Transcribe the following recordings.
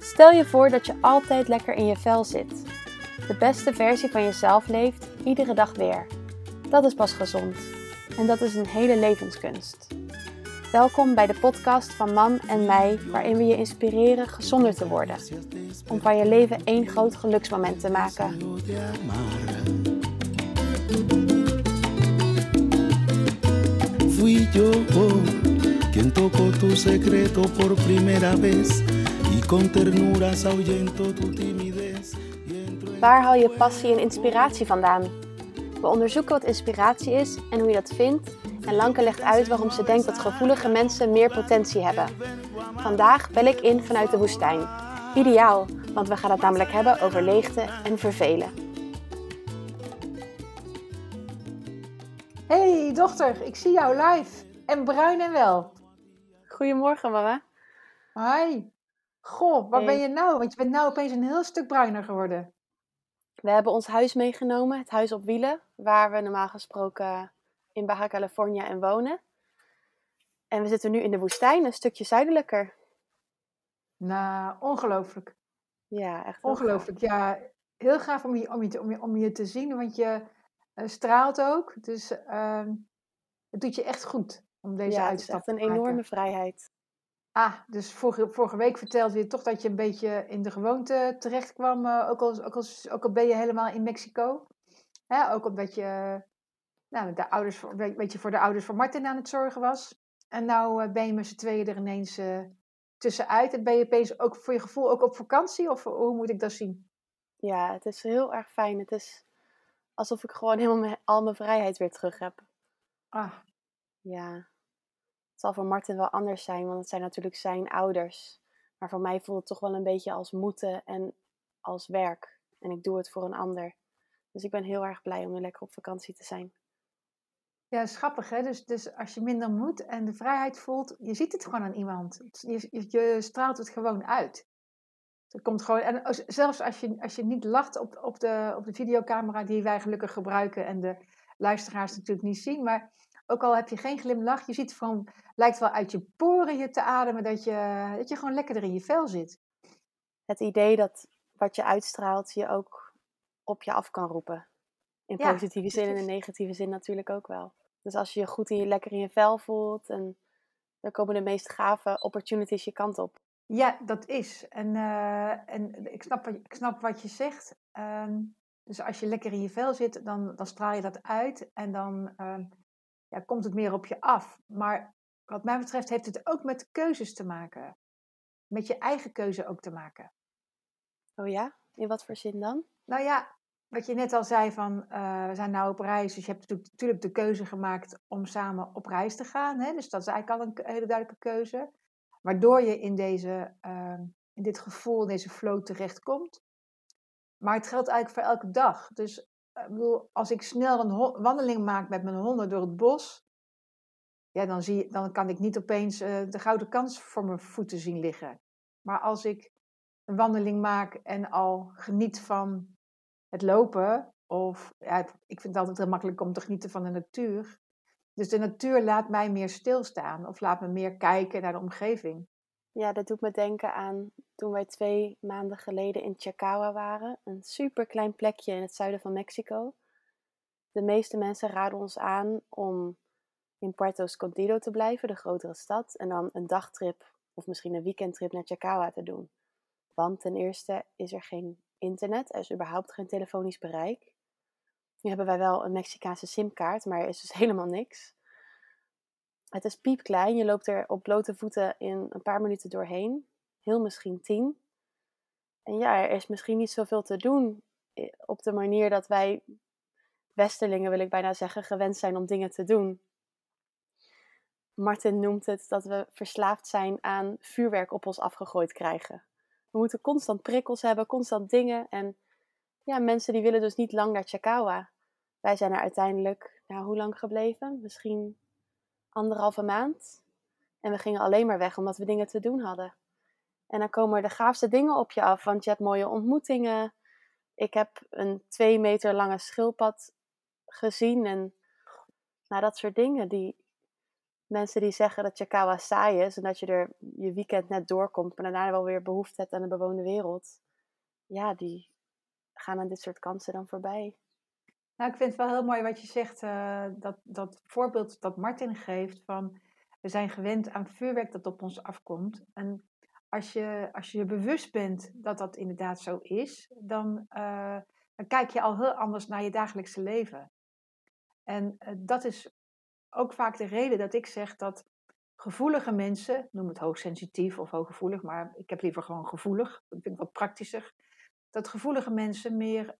Stel je voor dat je altijd lekker in je vel zit. De beste versie van jezelf leeft, iedere dag weer. Dat is pas gezond. En dat is een hele levenskunst. Welkom bij de podcast van Mam en mij, waarin we je inspireren gezonder te worden. Om van je leven één groot geluksmoment te maken. Fui yo quien tocó tu secreto por primera vez con ternura ahuyentó tu timidez. y entró en Waar haal je passie en inspiratie vandaan? We onderzoeken wat inspiratie is en hoe je dat vindt. En Lanke legt uit waarom ze denkt dat gevoelige mensen meer potentie hebben. Vandaag bel ik in vanuit de woestijn. Ideaal, want we gaan het namelijk hebben over leegte en vervelen. Hey dochter, ik zie jou live. En bruin en wel. Goedemorgen mama. Hi. Goh, waar ben je nou? Want je bent nou opeens een heel stuk bruiner geworden. We hebben ons huis meegenomen, het huis op wielen, waar we normaal gesproken in Baja California en wonen. En we zitten nu in de woestijn, een stukje zuidelijker. Nou, ongelooflijk. Ja, echt Ongelooflijk. Ja, heel gaaf om je, om je, te- om je, om je te zien, want je eh, straalt ook. Dus ehm, het doet je echt goed om deze ja, het is uitstap echt een te maken. enorme vrijheid. Ah, dus vorige, vorige week vertelde je toch dat je een beetje in de gewoonte terecht kwam, eh, ook, al, ook, al, ook al ben je helemaal in Mexico. Hè, ook omdat je nou, de ouders, voor- een beetje voor de ouders van Martin aan het zorgen was. En nou eh, ben je met z'n tweeën er ineens eh, tussenuit. En ben je opeens ook voor je gevoel ook op vakantie? Of hoe moet ik dat zien? Ja, het is heel erg fijn. Het is alsof ik gewoon helemaal mijn- al mijn vrijheid weer terug heb. Ah, Ja, het zal voor Martin wel anders zijn, want het zijn natuurlijk zijn ouders. Maar voor mij voelt het toch wel een beetje als moeten en als werk. En ik doe het voor een ander. Dus ik ben heel erg blij om weer lekker op vakantie te zijn. ja, is grappig hè. Dus, dus als je minder moet en de vrijheid voelt, je ziet het gewoon aan iemand. Je, je, straalt het gewoon uit. Het komt gewoon, en zelfs als je, als je niet lacht op, op, de, op de videocamera die wij gelukkig gebruiken en de luisteraars natuurlijk niet zien, maar ook al heb je geen glimlach, je ziet gewoon, lijkt wel uit je poren je te ademen dat je, dat je gewoon lekkerder in je vel zit. Het idee dat wat je uitstraalt je ook op je af kan roepen. In Ja, positieve zin en in negatieve zin natuurlijk ook wel. Dus als je je goed in je, lekker in je vel voelt en dan komen de meest gave opportunities je kant op. Ja, dat is. En, eh, en ik, snap wat, je- ik snap wat je zegt. Ehm, dus als je lekker in je vel zit, dan, dan straal je dat uit en dan ehm, ja, komt het meer op je af. Maar wat mij betreft heeft het ook met keuzes te maken. Met je eigen keuze ook te maken. Oh ja? In wat voor zin dan? Nou ja, wat je net al zei van, eh, we zijn nou op reis. Dus je hebt natuurlijk- natuurlijk de keuze gemaakt om samen op reis te gaan. Hè? Dus dat is eigenlijk al een hele duidelijke keuze. Waardoor je in, deze, ehm, in dit gevoel, in deze flow terechtkomt. Maar het geldt eigenlijk voor elke dag. Dus bedoel, als ik snel een wandeling maak met mijn honden door het bos. Ja, dan, zie, dan kan ik niet opeens eh, de gouden kans voor mijn voeten zien liggen. Maar als ik een wandeling maak en al geniet van het lopen. Of ja, ik vind het altijd heel makkelijk om te genieten van de natuur. Dus de natuur laat mij meer stilstaan of laat me meer kijken naar de omgeving. Ja, dat doet me denken aan toen wij twee maanden geleden in Chacagua waren. Een super klein plekje in het zuiden van Mexico. De meeste mensen raden ons aan om in Puerto Escondido te blijven, de grotere stad. En dan een dagtrip of misschien een weekendtrip naar Chacagua te doen. Want ten eerste is er geen internet, er is überhaupt geen telefonisch bereik. Nu hebben wij wel een Mexicaanse simkaart, maar er is dus helemaal niks. Het is piepklein, je loopt er op blote voeten in een paar minuten doorheen. Heel misschien tien. En ja, er is misschien niet zoveel te doen op de manier dat wij Westerlingen, wil ik bijna zeggen, gewend zijn om dingen te doen. Martin noemt het dat we verslaafd zijn aan vuurwerk op ons afgegooid krijgen. We moeten constant prikkels hebben, constant dingen. En ja, mensen die willen dus niet lang naar Chacagua. Wij zijn er uiteindelijk, nou, hoe lang gebleven? Misschien anderhalve maand. En we gingen alleen maar weg omdat we dingen te doen hadden. En dan komen er de gaafste dingen op je af, want je hebt mooie ontmoetingen. Ik heb een twee meter lange schildpad gezien en nou, dat soort dingen. Die, mensen die zeggen dat Chakawa saai is en dat je er je weekend net doorkomt, maar daarna wel weer behoefte hebt aan de bewoonde wereld, ja, die gaan aan dit soort kansen dan voorbij. Nou, ik vind het wel heel mooi wat je zegt, uh, dat, dat voorbeeld dat Martin geeft van we zijn gewend aan vuurwerk dat op ons afkomt. En als je als je bewust bent dat dat inderdaad zo is, dan, uh, dan kijk je al heel anders naar je dagelijkse leven. En uh, dat is ook vaak de reden dat ik zeg dat gevoelige mensen, noem het hoogsensitief of hooggevoelig, maar ik heb liever gewoon gevoelig, dat vind ik wat praktischer, dat gevoelige mensen meer,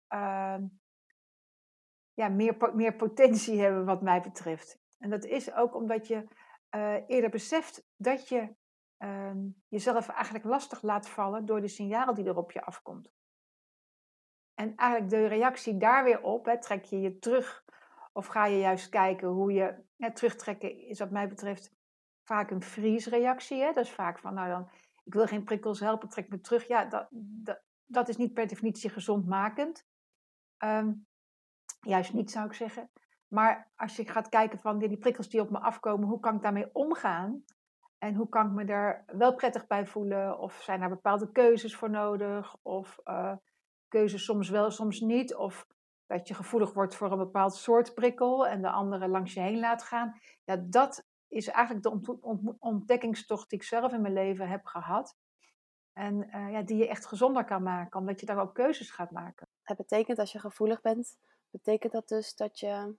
ja, meer, meer potentie hebben wat mij betreft. En dat is ook omdat je uh, eerder beseft dat je uh, jezelf eigenlijk lastig laat vallen door de signaal die er op je afkomt. En eigenlijk de reactie daar weer op, trek je je terug of ga je juist kijken hoe je hè, terugtrekken is wat mij betreft vaak een vriesreactie. Hè? Dat is vaak van, nou dan, ik wil geen prikkels helpen, trek me terug. Ja, dat, dat, dat is niet per definitie gezondmakend. Um, juist niet, zou ik zeggen. Maar als je gaat kijken van die prikkels die op me afkomen, hoe kan ik daarmee omgaan? En hoe kan ik me daar wel prettig bij voelen? Of zijn er bepaalde keuzes voor nodig? Of uh, keuzes soms wel, soms niet? Of dat je gevoelig wordt voor een bepaald soort prikkel en de andere langs je heen laat gaan. Ja, dat is eigenlijk de ontdekkingstocht die ik zelf in mijn leven heb gehad. En uh, ja, die je echt gezonder kan maken, omdat je daar ook keuzes gaat maken. Het betekent als je gevoelig bent, betekent dat dus dat je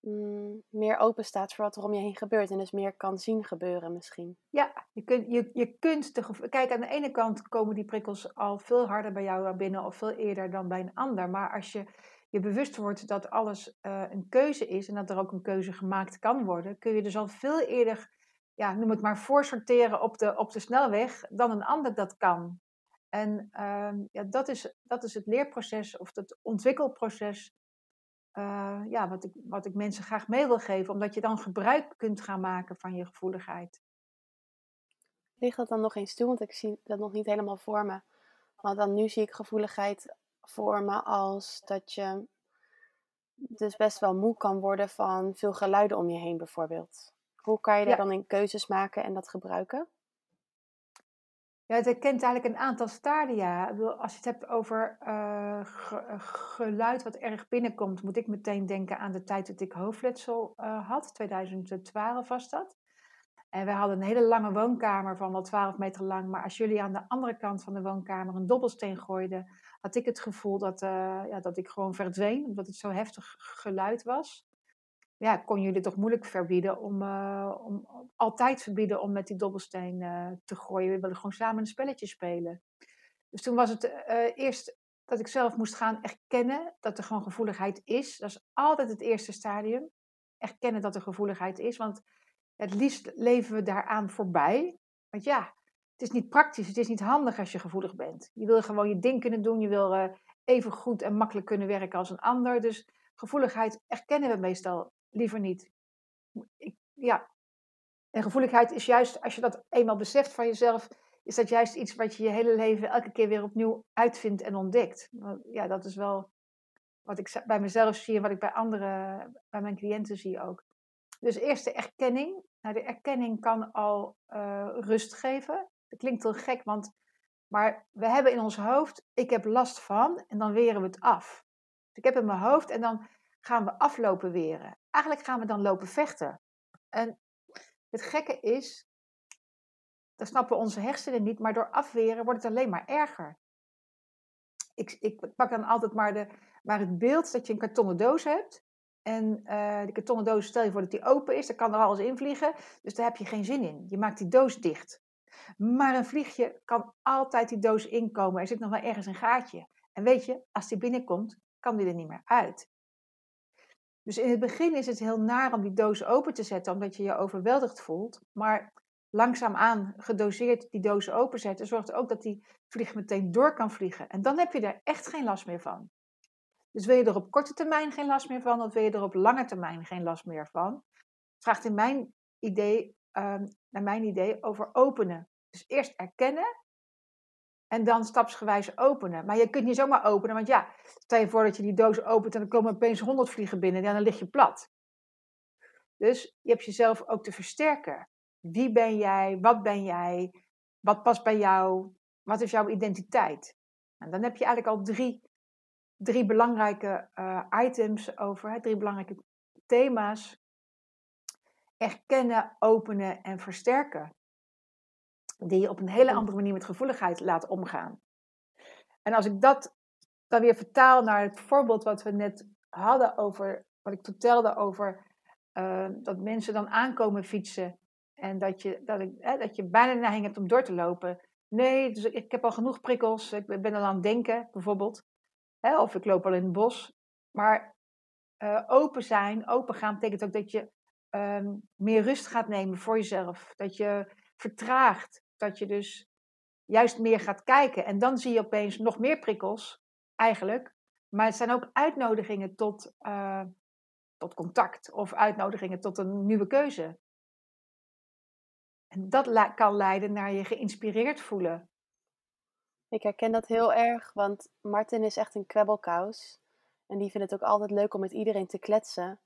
mm, meer open staat voor wat er om je heen gebeurt en dus meer kan zien gebeuren misschien. Ja, je kunt, je, je kunt kijk, aan de ene kant komen die prikkels al veel harder bij jou binnen of veel eerder dan bij een ander. Maar als je je bewust wordt dat alles uh, een keuze is en dat er ook een keuze gemaakt kan worden, kun je dus al veel eerder, ja, noem het maar, voorsorteren op de, op de snelweg dan een ander dat kan. En uh, ja, dat, is, dat is het leerproces of het ontwikkelproces uh, ja, wat, ik, wat ik mensen graag mee wil geven, omdat je dan gebruik kunt gaan maken van je gevoeligheid. Ligt dat dan nog eens toe? Want ik zie dat nog niet helemaal voor me. Want dan nu zie ik gevoeligheid voor me als dat je dus best wel moe kan worden van veel geluiden om je heen bijvoorbeeld. Hoe kan je daar dan in keuzes maken en dat gebruiken? Ja, het herkent eigenlijk een aantal stadia. Als je het hebt over uh, geluid wat erg binnenkomt, moet ik meteen denken aan de tijd dat ik hoofdletsel uh, had. 2012 was dat. En wij hadden een hele lange woonkamer van wel 12 meter lang. Maar als jullie aan de andere kant van de woonkamer een dobbelsteen gooiden, had ik het gevoel dat, ja, dat ik gewoon verdween, omdat het zo heftig geluid was. Ja, kon jullie toch moeilijk verbieden om, uh, om, altijd verbieden om met die dobbelsteen uh, te gooien. We wilden gewoon samen een spelletje spelen. Dus toen was het eerst dat ik zelf moest gaan erkennen dat er gewoon gevoeligheid is. Dat is altijd het eerste stadium. Erkennen dat er gevoeligheid is, want het liefst leven we daaraan voorbij. Want ja, het is niet praktisch, het is niet handig als je gevoelig bent. Je wil gewoon je ding kunnen doen, je wil even goed en makkelijk kunnen werken als een ander. Dus gevoeligheid erkennen we meestal liever niet. Ik, ja. En gevoeligheid is juist, als je dat eenmaal beseft van jezelf, is dat juist iets wat je je hele leven elke keer weer opnieuw uitvindt en ontdekt. Ja, dat is wel wat ik bij mezelf zie en wat ik bij anderen, bij mijn cliënten zie ook. Dus eerst de erkenning. Nou, de erkenning kan al uh, rust geven. Dat klinkt heel gek, want maar we hebben in ons hoofd, ik heb last van, en dan weren we het af. Dus ik heb in mijn hoofd en dan gaan we aflopen weren. Eigenlijk gaan we dan lopen vechten. En het gekke is, dat snappen onze hersenen niet, maar door afweren wordt het alleen maar erger. Ik, ik pak dan altijd maar, de, maar het beeld dat je een kartonnen doos hebt. En uh, die kartonnen doos, stel je voor dat die open is, dan kan er alles in vliegen. Dus daar heb je geen zin in. Je maakt die doos dicht. Maar een vliegje kan altijd die doos inkomen. Er zit nog wel ergens een gaatje. En weet je, als die binnenkomt, kan die er niet meer uit. Dus in het begin is het heel naar om die doos open te zetten, omdat je je overweldigd voelt. Maar langzaamaan gedoseerd die doos openzetten, zorgt ook dat die vlieg meteen door kan vliegen. En dan heb je er echt geen last meer van. Dus wil je er op korte termijn geen last meer van, of wil je er op lange termijn geen last meer van? Vraagt in mijn idee, um, naar mijn idee over openen. Dus eerst erkennen en dan stapsgewijs openen. Maar je kunt niet zomaar openen, want ja, stel je voor dat je die doos opent en er komen opeens honderd vliegen binnen, en dan lig je plat. Dus je hebt jezelf ook te versterken. Wie ben jij? Wat ben jij? Wat past bij jou? Wat is jouw identiteit? En dan heb je eigenlijk al drie, drie belangrijke uh, items over, hè, drie belangrijke thema's. Erkennen, openen en versterken. Die je op een hele andere manier met gevoeligheid laat omgaan. En als ik dat dan weer vertaal naar het voorbeeld wat we net hadden over, wat ik vertelde over uh, dat mensen dan aankomen fietsen en dat je, dat, ik, dat je bijna de neiging hebt om door te lopen. Nee, dus ik heb al genoeg prikkels. Ik ben al aan het denken, bijvoorbeeld. Hè, of ik loop al in het bos. Maar uh, open zijn, open gaan, betekent ook dat je um, meer rust gaat nemen voor jezelf. Dat je vertraagt. Dat je dus juist meer gaat kijken. En dan zie je opeens nog meer prikkels, eigenlijk. Maar het zijn ook uitnodigingen tot, uh, tot contact of uitnodigingen tot een nieuwe keuze. En dat kan leiden naar je geïnspireerd voelen. Ik herken dat heel erg, want Martin is echt een kwebbelkous. En die vindt het ook altijd leuk om met iedereen te kletsen.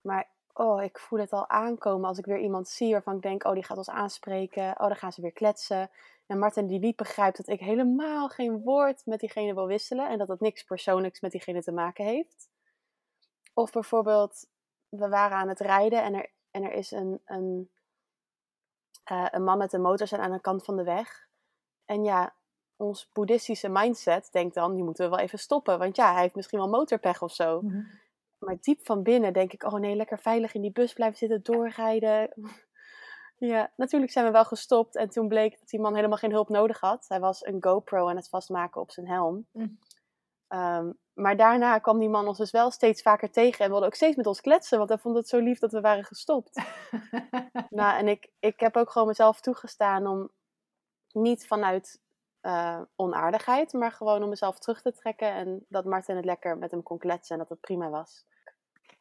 Maar oh, ik voel het al aankomen als ik weer iemand zie waarvan ik denk, oh, die gaat ons aanspreken. Oh, dan gaan ze weer kletsen. En Martin die niet begrijpt dat ik helemaal geen woord met diegene wil wisselen. En dat dat niks persoonlijks met diegene te maken heeft. Of bijvoorbeeld, we waren aan het rijden en er, en er is een, een uh, een man met een motor aan de kant van de weg. En ja, ons boeddhistische mindset denkt dan, die moeten we wel even stoppen. Want ja, hij heeft misschien wel motorpech of zo. -hmm. Maar diep van binnen denk ik, oh nee, lekker veilig in die bus blijven zitten, doorrijden. ja, natuurlijk zijn we wel gestopt. En toen bleek dat die man helemaal geen hulp nodig had. Hij was een GoPro aan het vastmaken op zijn helm. Mm. Um, maar daarna kwam die man ons dus wel steeds vaker tegen en wilde ook steeds met ons kletsen, want hij vond het zo lief dat we waren gestopt. nou, en ik, ik heb ook gewoon mezelf toegestaan om niet vanuit uh, onaardigheid, maar gewoon om mezelf terug te trekken en dat Martin het lekker met hem kon kletsen en dat het prima was.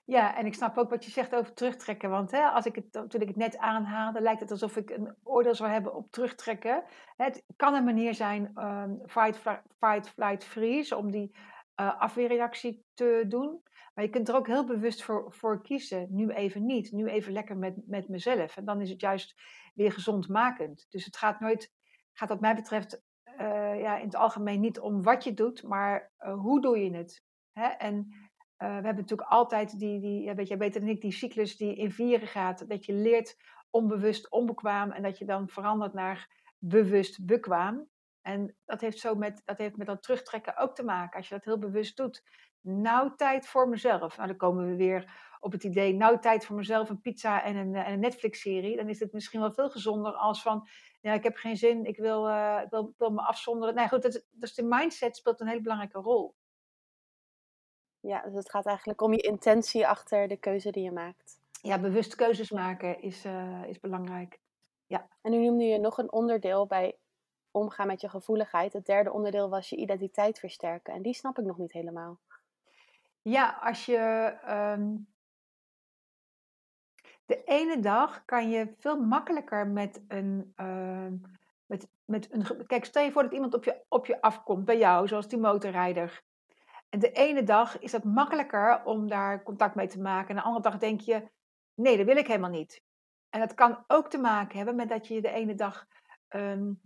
Ja, en ik snap ook wat je zegt over terugtrekken. Want hè, als ik het, toen ik het net aanhaalde, lijkt het alsof ik een oordeel zou hebben op terugtrekken. Het kan een manier zijn, um, fight, fight, flight, freeze, om die uh, afweerreactie te doen. Maar je kunt er ook heel bewust voor, voor kiezen. Nu even niet. Nu even lekker met, met mezelf. En dan is het juist weer gezondmakend. Dus het gaat nooit, gaat wat mij betreft, uh, ja, in het algemeen niet om wat je doet, maar uh, hoe doe je het. Hè? En we hebben natuurlijk altijd die, die weet beter dan ik, die cyclus die in vieren gaat. Dat je leert onbewust onbekwaam en dat je dan verandert naar bewust bekwaam. En dat heeft, zo met, dat heeft met dat terugtrekken ook te maken, als je dat heel bewust doet. Nou, tijd voor mezelf. Nou, dan komen we weer op het idee, nou, tijd voor mezelf, een pizza en een, en een Netflix-serie. Dan is het misschien wel veel gezonder als van, ja, ik heb geen zin, ik wil, ik wil, me afzonderen. Nee, goed, dat, dus de mindset speelt een hele belangrijke rol. Ja, dus het gaat eigenlijk om je intentie achter de keuze die je maakt. Ja, bewust keuzes maken is, uh, is belangrijk. Ja. En nu noemde je nog een onderdeel bij omgaan met je gevoeligheid. Het derde onderdeel was je identiteit versterken. En die snap ik nog niet helemaal. Ja, als je. Um, de ene dag kan je veel makkelijker met een. Uh, met, met een kijk, stel je voor dat iemand op je, op je afkomt bij jou, zoals die motorrijder. En de ene dag is het makkelijker om daar contact mee te maken. En de andere dag denk je: nee, dat wil ik helemaal niet. En dat kan ook te maken hebben met dat je de ene dag um,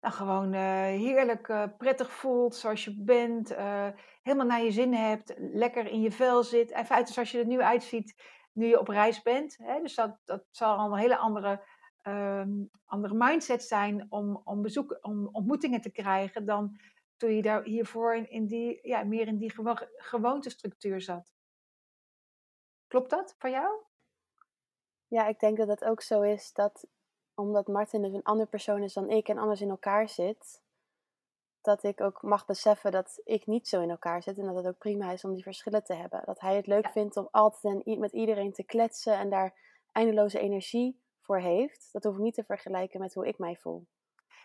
nou, gewoon uh, heerlijk uh, prettig voelt zoals je bent, uh, helemaal naar je zin hebt, lekker in je vel zit. En feitelijk zoals je er nu uitziet nu je op reis bent. Hè? Dus dat, dat zal al een hele andere, um, andere mindset zijn om, om, bezoek, om ontmoetingen te krijgen dan toen je daar hiervoor in, in die, ja, meer in die gewo gewoontestructuur zat. Klopt dat voor jou? Ja, ik denk dat het ook zo is dat omdat Martin dus een andere persoon is dan ik en anders in elkaar zit, dat ik ook mag beseffen dat ik niet zo in elkaar zit en dat het ook prima is om die verschillen te hebben. Dat hij het leuk vindt om altijd en met iedereen te kletsen en daar eindeloze energie voor heeft. Dat hoef ik niet te vergelijken met hoe ik mij voel.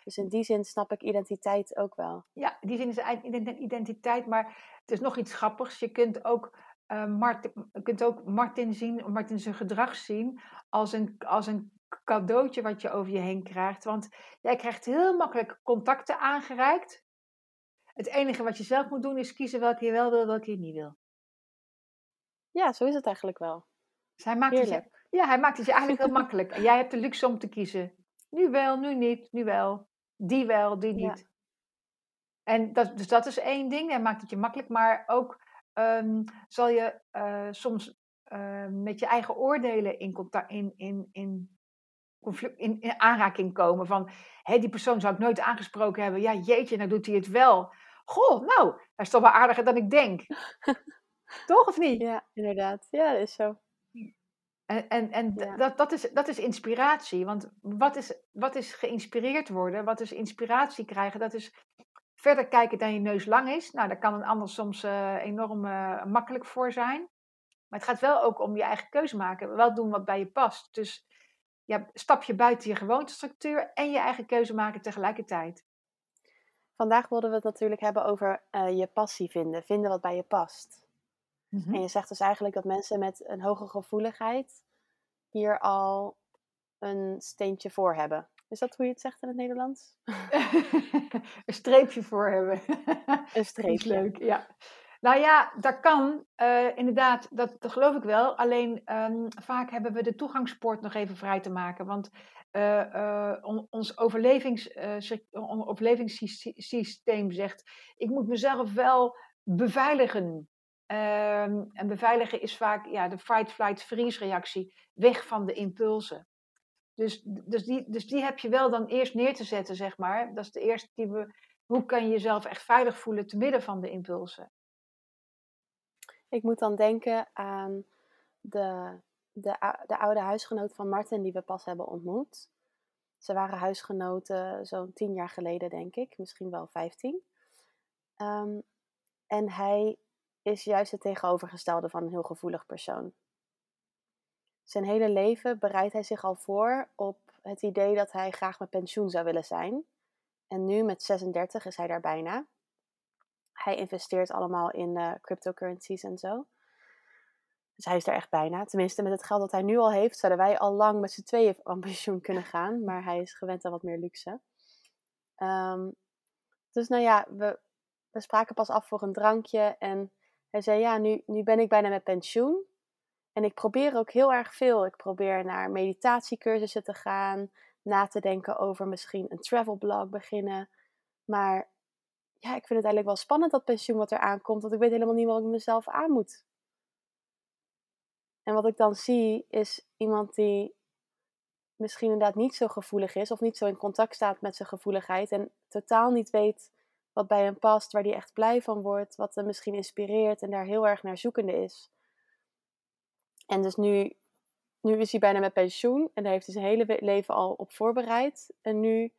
Dus in die zin snap ik identiteit ook wel. Ja, die zin is eigenlijk identiteit, maar het is nog iets grappigs. Je kunt ook, uh, Martin, je kunt ook Martin zien, Martin zijn gedrag zien als een, als een cadeautje wat je over je heen krijgt. Want jij krijgt heel makkelijk contacten aangereikt. Het enige wat je zelf moet doen is kiezen welke je wel wil, welke je niet wil. Ja, zo is het eigenlijk wel. Dus hij maakt, het je, Heerlijk. ja, hij maakt het je eigenlijk heel makkelijk. En jij hebt de luxe om te kiezen. Nu wel, nu niet, nu wel. Die wel, die Ja. niet. En dat, dus dat is één ding. Hij maakt het je makkelijk. Maar ook ehm, zal je eh, soms eh, met je eigen oordelen in, contact, in, in, in, conflict, in, in aanraking komen. Van, hé, die persoon zou ik nooit aangesproken hebben. Ja, jeetje, nou doet hij het wel. Goh, nou, hij is toch wel aardiger dan ik denk. toch of niet? Ja, inderdaad. Ja, dat is zo. En, en, en Ja. dat, dat, is, dat is inspiratie. Want wat is, wat is geïnspireerd worden? Wat is inspiratie krijgen? Dat is verder kijken dan je neus lang is. Nou, daar kan een ander soms eh, enorm eh, makkelijk voor zijn. Maar het gaat wel ook om je eigen keuze maken. Wel doen wat bij je past. Dus ja, stap je buiten je gewoontestructuur en je eigen keuze maken tegelijkertijd. Vandaag wilden we het natuurlijk hebben over eh, je passie vinden. Vinden wat bij je past. Mhm. En je zegt dus eigenlijk dat mensen met een hoge gevoeligheid hier al een steentje voor hebben. Is dat hoe je het zegt in het Nederlands? een streepje voor hebben. Een streepje. leuk, ja. Nou ja, dat kan. eh, inderdaad, dat, dat geloof ik wel. Alleen ehm, vaak hebben we de toegangspoort nog even vrij te maken. Want eh, eh, on- ons overlevings, on- overlevingssysteem zegt: ik moet mezelf wel beveiligen. Ehm, en beveiligen is vaak ja, de fight-flight-freeze-reactie. Weg van de impulsen. Dus, dus, die, dus die heb je wel dan eerst neer te zetten, zeg maar. Dat is de eerste die we. Hoe kan je jezelf echt veilig voelen te midden van de impulsen? Ik moet dan denken aan de, de, de oude huisgenoot van Martin die we pas hebben ontmoet. Ze waren huisgenoten zo'n tien jaar geleden, denk ik. Misschien wel vijftien. Ehm, en hij is juist het tegenovergestelde van een heel gevoelig persoon. Zijn hele leven bereidt hij zich al voor op het idee dat hij graag met pensioen zou willen zijn. En nu met 36 is hij daar bijna. Hij investeert allemaal in eh, cryptocurrencies en zo. Dus hij is er echt bijna. Tenminste, met het geld dat hij nu al heeft, zouden wij al lang met z'n tweeën aan pensioen kunnen gaan. Maar hij is gewend aan wat meer luxe. Ehm, dus nou ja, we, we spraken pas af voor een drankje. En hij zei, ja, nu, nu ben ik bijna met pensioen. En ik probeer ook heel erg veel. Ik probeer naar meditatiecursussen te gaan. Na te denken over misschien een travelblog beginnen. Maar ja, ik vind het eigenlijk wel spannend dat pensioen wat er aankomt. Want ik weet helemaal niet wat ik mezelf aan moet. En wat ik dan zie is iemand die misschien inderdaad niet zo gevoelig is. Of niet zo in contact staat met zijn gevoeligheid. En totaal niet weet wat bij hem past. Waar hij echt blij van wordt. Wat hem misschien inspireert. En daar heel erg naar zoekende is. En dus nu, nu is hij bijna met pensioen. En daar heeft hij zijn hele leven al op voorbereid. En nu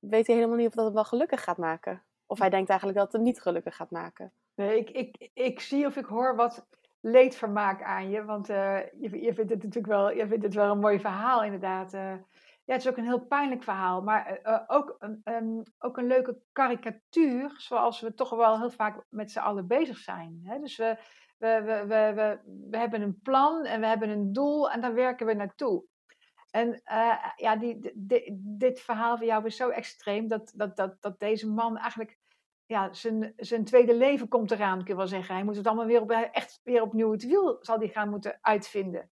weet hij helemaal niet of dat hem wel gelukkig gaat maken. Of hij denkt eigenlijk dat het hem niet gelukkig gaat maken. Nee, ik, ik, ik zie of ik hoor wat leedvermaak aan je. Want eh, je, je vindt het natuurlijk wel, je vindt het wel een mooi verhaal, inderdaad. eh. Ja, het is ook een heel pijnlijk verhaal. Maar eh, eh, ook, een, een- ook een leuke karikatuur. Zoals we toch wel heel vaak met z'n allen bezig zijn. Hè? Dus we, we, we, we, we, hebben een plan en we hebben een doel. En daar werken we naartoe. En eh, ja, die, di- di- dit verhaal van jou is zo extreem dat, dat, dat, dat deze man eigenlijk, ja, zijn, zijn tweede leven komt eraan, kun je wel zeggen. Hij moet het allemaal weer op, echt weer opnieuw het wiel zal hij gaan moeten uitvinden.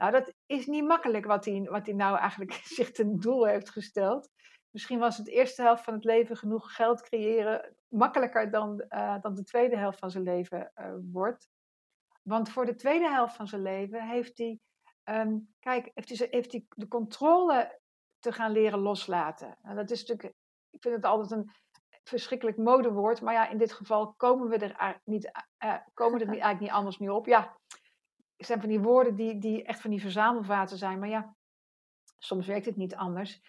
Nou, dat is niet makkelijk wat hij, wat hij nou eigenlijk zich ten doel heeft gesteld. Misschien was het eerste helft van het leven genoeg geld creëren makkelijker dan, eh, dan de tweede helft van zijn leven eh, wordt. Want voor de tweede helft van zijn leven heeft hij Ehm, kijk, heeft hij, heeft hij de controle te gaan leren loslaten. En dat is natuurlijk, ik vind het altijd een verschrikkelijk modewoord, maar ja, in dit geval komen we er niet, eh, komen er niet, eigenlijk niet anders nu op. Ja, zijn van die woorden die, die echt van die verzamelvaten zijn, maar ja, soms werkt het niet anders.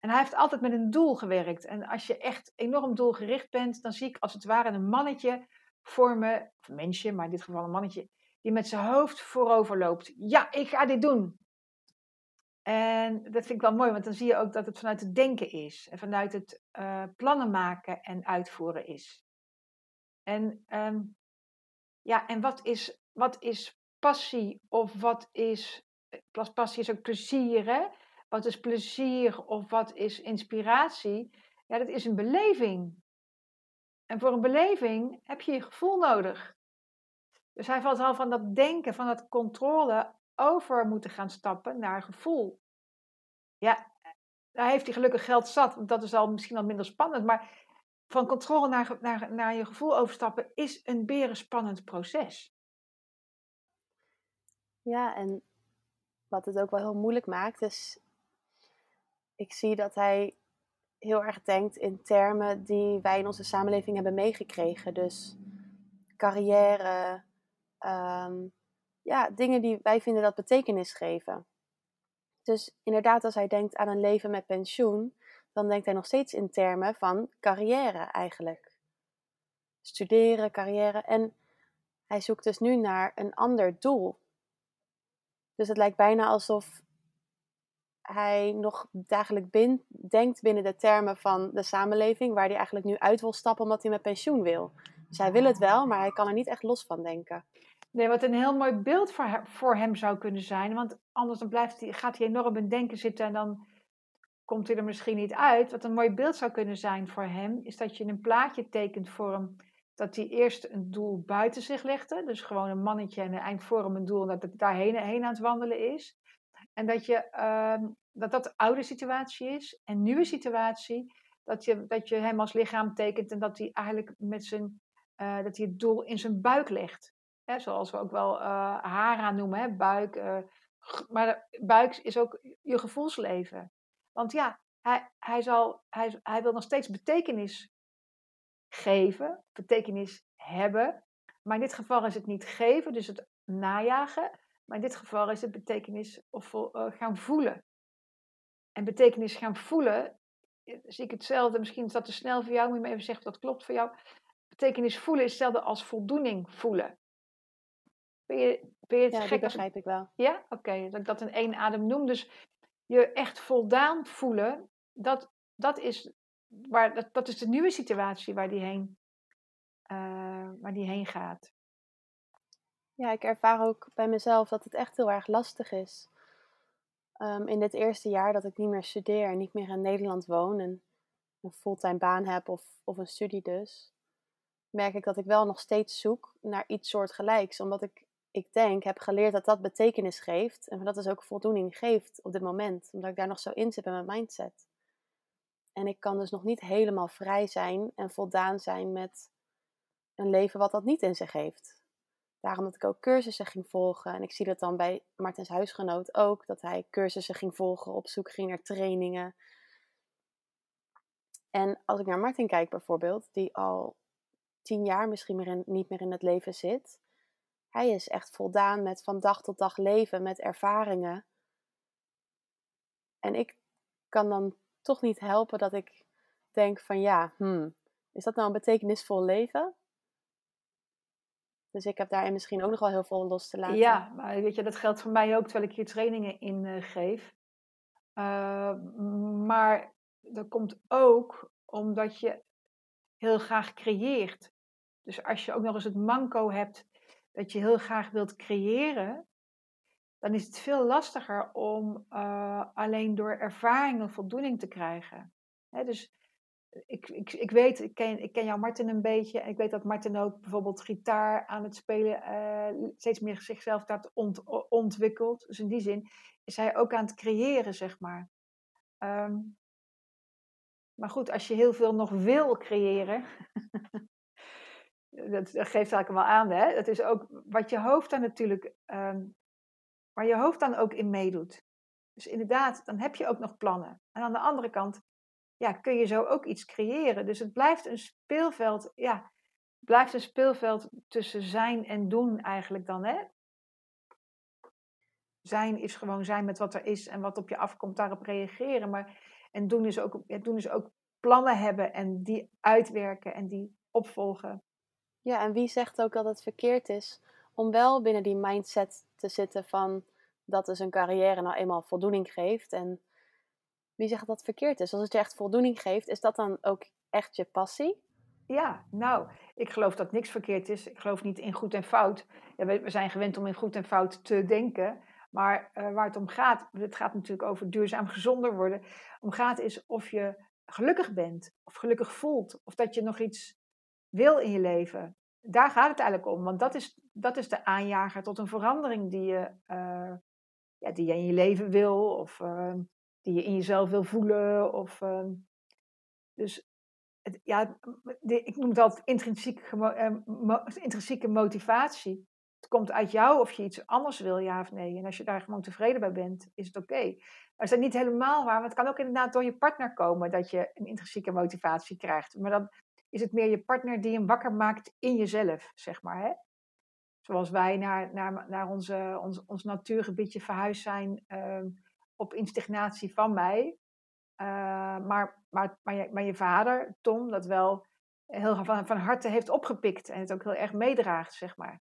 En hij heeft altijd met een doel gewerkt. En als je echt enorm doelgericht bent, dan zie ik als het ware een mannetje vormen, of een mensje, maar in dit geval een mannetje, die met zijn hoofd voorover loopt. Ja, ik ga dit doen. En dat vind ik wel mooi, want dan zie je ook dat het vanuit het denken is. En vanuit het eh, plannen maken en uitvoeren is. En, ehm, ja, en wat, is, wat is passie of wat is... eh, Passie is ook plezier, hè? Wat is plezier of wat is inspiratie? Ja, dat is een beleving. En voor een beleving heb je je gevoel nodig. Dus hij valt al van dat denken, van dat controle, over moeten gaan stappen naar gevoel. Ja, daar heeft hij gelukkig geld zat, dat is al misschien al minder spannend. Maar van controle naar, naar, naar je gevoel overstappen is een berenspannend proces. Ja, en wat het ook wel heel moeilijk maakt, is ik zie dat hij heel erg denkt in termen die wij in onze samenleving hebben meegekregen. Dus carrière, ehm, ja, dingen die wij vinden dat betekenis geven. Dus inderdaad, als hij denkt aan een leven met pensioen, dan denkt hij nog steeds in termen van carrière eigenlijk. Studeren, carrière. En hij zoekt dus nu naar een ander doel. Dus het lijkt bijna alsof hij nog dagelijks denkt binnen de termen van de samenleving, waar hij eigenlijk nu uit wil stappen omdat hij met pensioen wil. Dus hij wil het wel, maar hij kan er niet echt los van denken. Nee, wat een heel mooi beeld voor hem, voor hem zou kunnen zijn. Want anders dan blijft hij, gaat hij enorm in denken zitten en dan komt hij er misschien niet uit. Wat een mooi beeld zou kunnen zijn voor hem, is dat je een plaatje tekent voor hem. Dat hij eerst een doel buiten zich legde. Dus gewoon een mannetje en een eind voor hem een doel. Dat het daarheen heen aan het wandelen is. En dat je, uh, dat, dat de oude situatie is. En nieuwe situatie, dat je, dat je hem als lichaam tekent. En dat hij eigenlijk met zijn, uh, dat hij het doel in zijn buik legt. Zoals we ook wel uh, hara noemen, hè, buik. Uh, maar buik is ook je gevoelsleven. Want ja, hij, hij, zal, hij, hij wil nog steeds betekenis geven, betekenis hebben. Maar in dit geval is het niet geven, dus het najagen. Maar in dit geval is het betekenis of uh, gaan voelen. En betekenis gaan voelen, zie ik hetzelfde. Misschien is dat te snel voor jou, moet je me even zeggen of dat klopt voor jou. Betekenis voelen is hetzelfde als voldoening voelen. Ben je, ben je het ja, gek? dat begrijp ik wel. Ja? Oké, okay. dat ik dat in één adem noem. Dus je echt voldaan voelen, dat, dat, is, waar, dat, dat is de nieuwe situatie waar die heen, uh, waar die heen gaat. Ja, ik ervaar ook bij mezelf dat het echt heel erg lastig is. Um, in dit eerste jaar dat ik niet meer studeer en niet meer in Nederland woon en een fulltime baan heb of, of een studie dus, merk ik dat ik wel nog steeds zoek naar iets soortgelijks. Omdat ik ik denk, heb geleerd dat dat betekenis geeft. En dat is ook voldoening geeft op dit moment. Omdat ik daar nog zo in zit bij mijn mindset. En ik kan dus nog niet helemaal vrij zijn en voldaan zijn met een leven wat dat niet in zich heeft. Daarom dat ik ook cursussen ging volgen. En ik zie dat dan bij Martens huisgenoot ook. Dat hij cursussen ging volgen, op zoek ging naar trainingen. En als ik naar Martin kijk bijvoorbeeld, die al tien jaar misschien meer niet meer in het leven zit hij is echt voldaan met van dag tot dag leven, met ervaringen. En ik kan dan toch niet helpen dat ik denk van ja, hmm, is dat nou een betekenisvol leven? Dus ik heb daarin misschien ook nog wel heel veel los te laten. Ja, maar weet je, dat geldt voor mij ook terwijl ik hier trainingen in uh, geef. Uh, maar dat komt ook omdat je heel graag creëert. Dus als je ook nog eens het manco hebt dat je heel graag wilt creëren, dan is het veel lastiger om uh, alleen door ervaringen voldoening te krijgen. Dus ik, ik, ik weet, ik ken, ik ken jou Martin een beetje. En ik weet dat Martin ook bijvoorbeeld gitaar aan het spelen uh, steeds meer zichzelf dat ont, ontwikkelt. Dus in die zin is hij ook aan het creëren, zeg maar. Um, maar goed, als je heel veel nog wil creëren, dat, geeft eigenlijk wel aan, hè? Dat is ook wat je hoofd dan natuurlijk, um, waar je hoofd dan ook in meedoet. Dus inderdaad, dan heb je ook nog plannen. En aan de andere kant, ja, kun je zo ook iets creëren. Dus het blijft een speelveld, ja, blijft een speelveld tussen zijn en doen eigenlijk dan, hè? Zijn is gewoon zijn met wat er is en wat op je afkomt, daarop reageren. Maar, en doen is, ook, doen is ook plannen hebben en die uitwerken en die opvolgen. Ja, en wie zegt ook dat het verkeerd is om wel binnen die mindset te zitten van dat dus een carrière nou eenmaal voldoening geeft. En wie zegt dat het verkeerd is? Als het je echt voldoening geeft, is dat dan ook echt je passie? Ja, nou, ik geloof dat niks verkeerd is. Ik geloof niet in goed en fout. Ja, we, zijn gewend om in goed en fout te denken. Maar uh, waar het om gaat, het gaat natuurlijk over duurzaam gezonder worden. Om gaat is of je gelukkig bent, of gelukkig voelt, of dat je nog iets wil in je leven. Daar gaat het eigenlijk om. Want dat is, dat is de aanjager tot een verandering die je, uh, ja, die je in je leven wil. Of uh, die je in jezelf wil voelen. Of, uh, dus ja, ik noem dat intrinsieke, eh, intrinsieke motivatie. Het komt uit jou of je iets anders wil, ja of nee. En als je daar gewoon tevreden bij bent, is het oké. Maar is dat niet helemaal waar? Want het kan ook inderdaad door je partner komen dat je een intrinsieke motivatie krijgt. Maar dan is het meer je partner die hem wakker maakt in jezelf, zeg maar. Hè? Zoals wij naar, naar, naar onze, ons, ons natuurgebiedje verhuisd zijn uh, op instignatie van mij. Uh, maar, maar, maar, je, maar je vader, Tom, dat wel heel van, van harte heeft opgepikt en het ook heel erg meedraagt, zeg maar.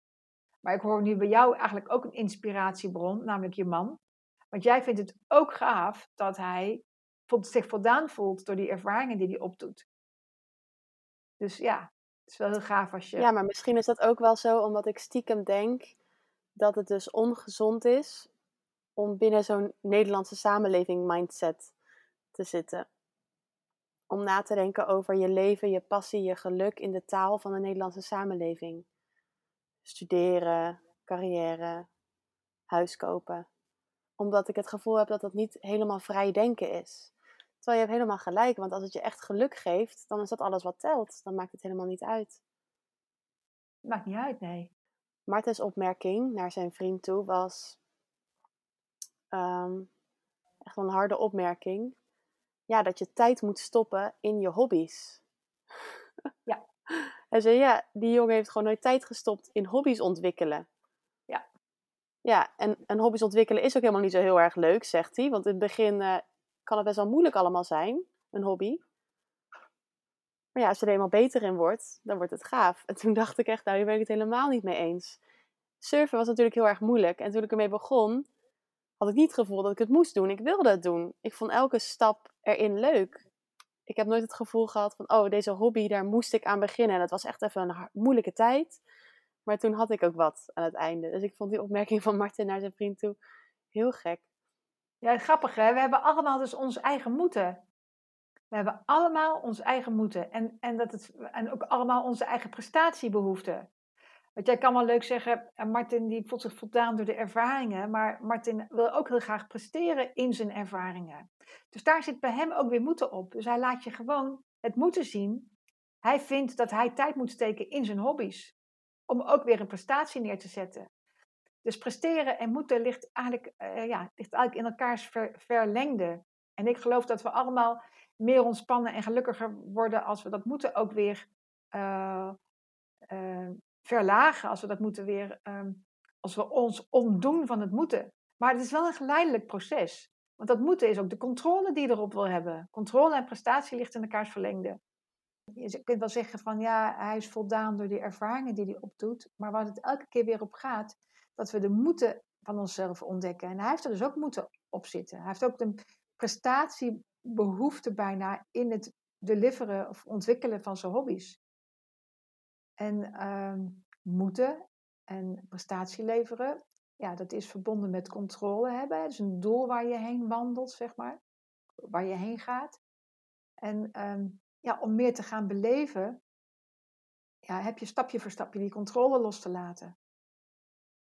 Maar ik hoor nu bij jou eigenlijk ook een inspiratiebron, namelijk je man. Want jij vindt het ook gaaf dat hij zich voldaan voelt door die ervaringen die hij opdoet. Dus ja, het is wel heel gaaf als je. Ja, maar misschien is dat ook wel zo omdat ik stiekem denk dat het dus ongezond is om binnen zo'n Nederlandse samenleving mindset te zitten. Om na te denken over je leven, je passie, je geluk in de taal van de Nederlandse samenleving. Studeren, carrière, huis kopen. Omdat ik het gevoel heb dat dat niet helemaal vrij denken is. Terwijl je hebt helemaal gelijk, want als het je echt geluk geeft, dan is dat alles wat telt. Dan maakt het helemaal niet uit. Maakt niet uit, nee. Martens opmerking naar zijn vriend toe was um, echt een harde opmerking. Ja, dat je tijd moet stoppen in je hobby's. Ja. Hij zei, ja, die jongen heeft gewoon nooit tijd gestopt in hobby's ontwikkelen. Ja. Ja, en, en hobby's ontwikkelen is ook helemaal niet zo heel erg leuk, zegt hij. Want in het begin uh, kan het best wel moeilijk allemaal zijn, een hobby. Maar ja, als je er eenmaal beter in wordt, dan wordt het gaaf. En toen dacht ik echt, nou, hier ben ik het helemaal niet mee eens. Surfen was natuurlijk heel erg moeilijk. En toen ik ermee begon, had ik niet het gevoel dat ik het moest doen. Ik wilde het doen. Ik vond elke stap erin leuk. Ik heb nooit het gevoel gehad van, oh, deze hobby, daar moest ik aan beginnen. En het was echt even een moeilijke tijd. Maar toen had ik ook wat aan het einde. Dus ik vond die opmerking van Martin naar zijn vriend toe heel gek. Ja, grappig hè. We hebben allemaal dus ons eigen moeten. We hebben allemaal ons eigen moeten. En, en, dat het, en ook allemaal onze eigen prestatiebehoeften. Want jij kan wel leuk zeggen, eh, Martin die voelt zich voldaan door de ervaringen. Maar Martin wil ook heel graag presteren in zijn ervaringen. Dus daar zit bij hem ook weer moeten op. Dus hij laat je gewoon het moeten zien. Hij vindt dat hij tijd moet steken in zijn hobby's. Om ook weer een prestatie neer te zetten. Dus presteren en moeten ligt eigenlijk, uh, ja, ligt eigenlijk in elkaars ver, verlengde. En ik geloof dat we allemaal meer ontspannen en gelukkiger worden als we dat moeten ook weer uh, uh, verlagen. Als we dat moeten weer, um, als we ons ontdoen van het moeten. Maar het is wel een geleidelijk proces. Want dat moeten is ook de controle die je erop wil hebben. Controle en prestatie ligt in elkaars verlengde. Je kunt wel zeggen van ja, hij is voldaan door die ervaringen die hij opdoet. Maar waar het elke keer weer op gaat, dat we de moeten van onszelf ontdekken. En hij heeft er dus ook moeten op zitten. Hij heeft ook de prestatiebehoefte bijna in het deliveren of ontwikkelen van zijn hobby's. En uh, moeten en prestatie leveren, ja, dat is verbonden met controle hebben. Het is een doel waar je heen wandelt, zeg maar. Waar je heen gaat. En um, ja, om meer te gaan beleven, ja, heb je stapje voor stapje die controle los te laten.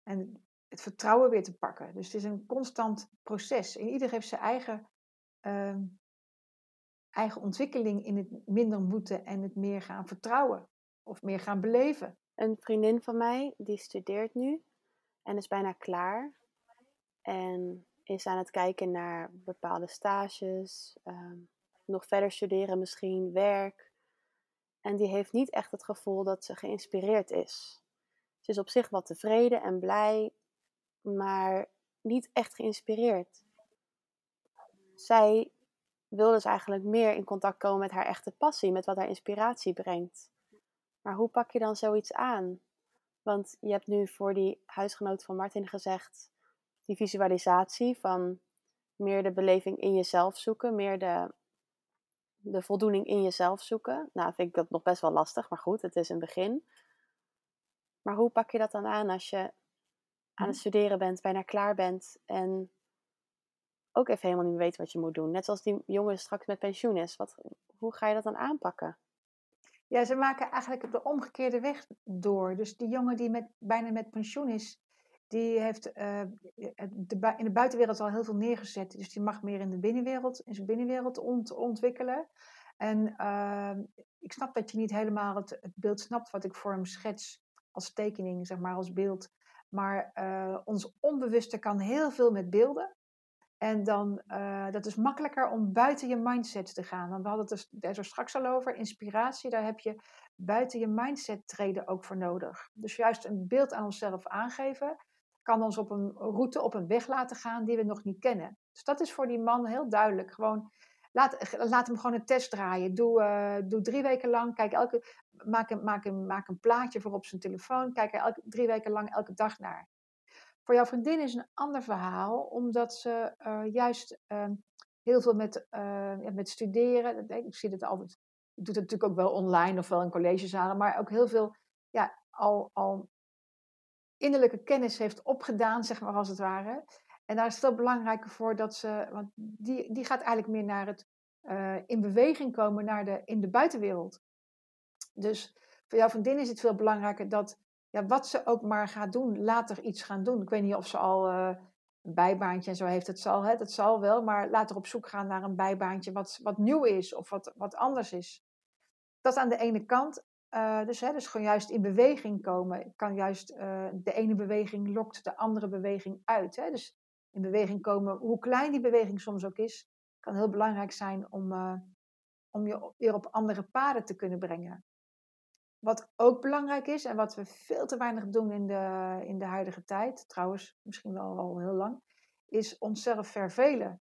En het vertrouwen weer te pakken. Dus het is een constant proces. En ieder heeft zijn eigen, uh, eigen ontwikkeling in het minder moeten en het meer gaan vertrouwen. Of meer gaan beleven. Een vriendin van mij, die studeert nu en is bijna klaar. En is aan het kijken naar bepaalde stages, uh, nog verder studeren misschien, werk. En die heeft niet echt het gevoel dat ze geïnspireerd is. Is op zich wat tevreden en blij, maar niet echt geïnspireerd. Zij wil dus eigenlijk meer in contact komen met haar echte passie, met wat haar inspiratie brengt. Maar hoe pak je dan zoiets aan? Want je hebt nu voor die huisgenoot van Martin gezegd, die visualisatie van meer de beleving in jezelf zoeken, meer de, de voldoening in jezelf zoeken. Nou, vind ik dat nog best wel lastig, maar goed, het is een begin. Maar hoe pak je dat dan aan als je aan het hm. studeren bent, bijna klaar bent en ook even helemaal niet weet wat je moet doen? Net zoals die jongen straks met pensioen is. Wat, hoe ga je dat dan aanpakken? Ja, ze maken eigenlijk de omgekeerde weg door. Dus die jongen die met, bijna met pensioen is, die heeft uh, de, in de buitenwereld al heel veel neergezet. Dus die mag meer in de binnenwereld, in zijn binnenwereld ont, ontwikkelen. En uh, ik snap dat je niet helemaal het, het, beeld snapt wat ik voor hem schets als tekening, zeg maar, als beeld. Maar uh, ons onbewuste kan heel veel met beelden. En dan, uh, dat is makkelijker om buiten je mindset te gaan. Want we hadden het er, er straks al over, inspiratie, daar heb je buiten je mindset treden ook voor nodig. Dus juist een beeld aan onszelf aangeven, kan ons op een route, op een weg laten gaan die we nog niet kennen. Dus dat is voor die man heel duidelijk. Gewoon, laat, laat hem gewoon een test draaien. Doe, uh, doe drie weken lang, kijk elke, maak, een, maak, een, maak een plaatje voor op zijn telefoon, kijk er elke, drie weken lang elke dag naar. Voor jouw vriendin is een ander verhaal, omdat ze uh, juist uh, heel veel met, met studeren, ik zie het altijd, ik doe het natuurlijk ook wel online of wel in collegezalen, maar ook heel veel ja, al, al innerlijke kennis heeft opgedaan, zeg maar als het ware. En daar is het veel belangrijker voor dat ze, want die, die gaat eigenlijk meer naar het uh, in beweging komen naar de, in de buitenwereld. Dus voor jouw vriendin is het veel belangrijker dat ja, wat ze ook maar gaat doen, later iets gaan doen. Ik weet niet of ze al uh, een bijbaantje en zo heeft, het zal, hè, dat zal wel, maar later op zoek gaan naar een bijbaantje wat, wat nieuw is of wat, wat anders is. Dat aan de ene kant. Uh, dus, hè, dus gewoon juist in beweging komen. Kan juist de ene beweging lokt de andere beweging uit. Hè? Dus in beweging komen, hoe klein die beweging soms ook is, kan heel belangrijk zijn om, uh, om je weer op andere paden te kunnen brengen. Wat ook belangrijk is en wat we veel te weinig doen in de, in de huidige tijd, trouwens misschien wel al heel lang, is onszelf vervelen.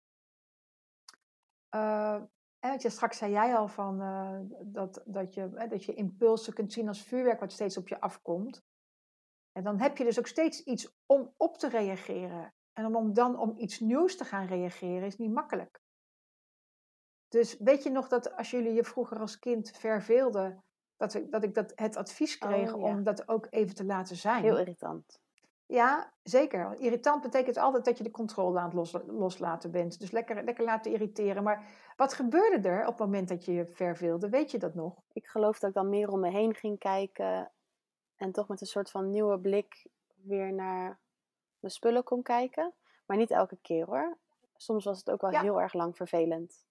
Uh, en je, straks zei jij al van, uh, dat, dat, je, dat je impulsen kunt zien als vuurwerk wat steeds op je afkomt. En dan heb je dus ook steeds iets om op te reageren. En om, dan om iets nieuws te gaan reageren is niet makkelijk. Dus weet je nog dat als jullie je vroeger als kind verveelden, dat ik dat, ik dat het advies kreeg oh, ja. om dat ook even te laten zijn? Heel irritant. Ja, zeker. Irritant betekent altijd dat je de controle aan het los, loslaten bent. Dus lekker, lekker laten irriteren. Maar wat gebeurde er op het moment dat je je verveelde? Weet je dat nog? Ik geloof dat ik dan meer om me heen ging kijken. En toch met een soort van nieuwe blik weer naar mijn spullen kon kijken. Maar niet elke keer hoor. Soms was het ook wel ja. heel erg lang vervelend.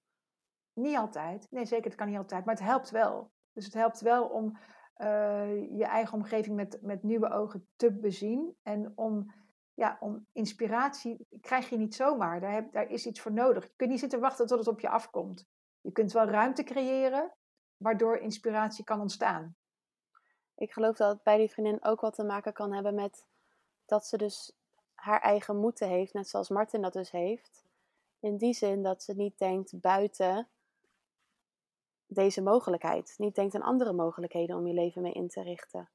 Niet altijd. Nee, zeker, het kan niet altijd. Maar het helpt wel. Dus het helpt wel om uh, je eigen omgeving met, met nieuwe ogen te bezien. En om, ja, om inspiratie krijg je niet zomaar. Daar, heb, daar is iets voor nodig. Je kunt niet zitten wachten tot het op je afkomt. Je kunt wel ruimte creëren, waardoor inspiratie kan ontstaan. Ik geloof dat het bij die vriendin ook wat te maken kan hebben met dat ze dus haar eigen moeten heeft, net zoals Martin dat dus heeft. In die zin dat ze niet denkt buiten deze mogelijkheid. Niet denkt aan andere mogelijkheden om je leven mee in te richten.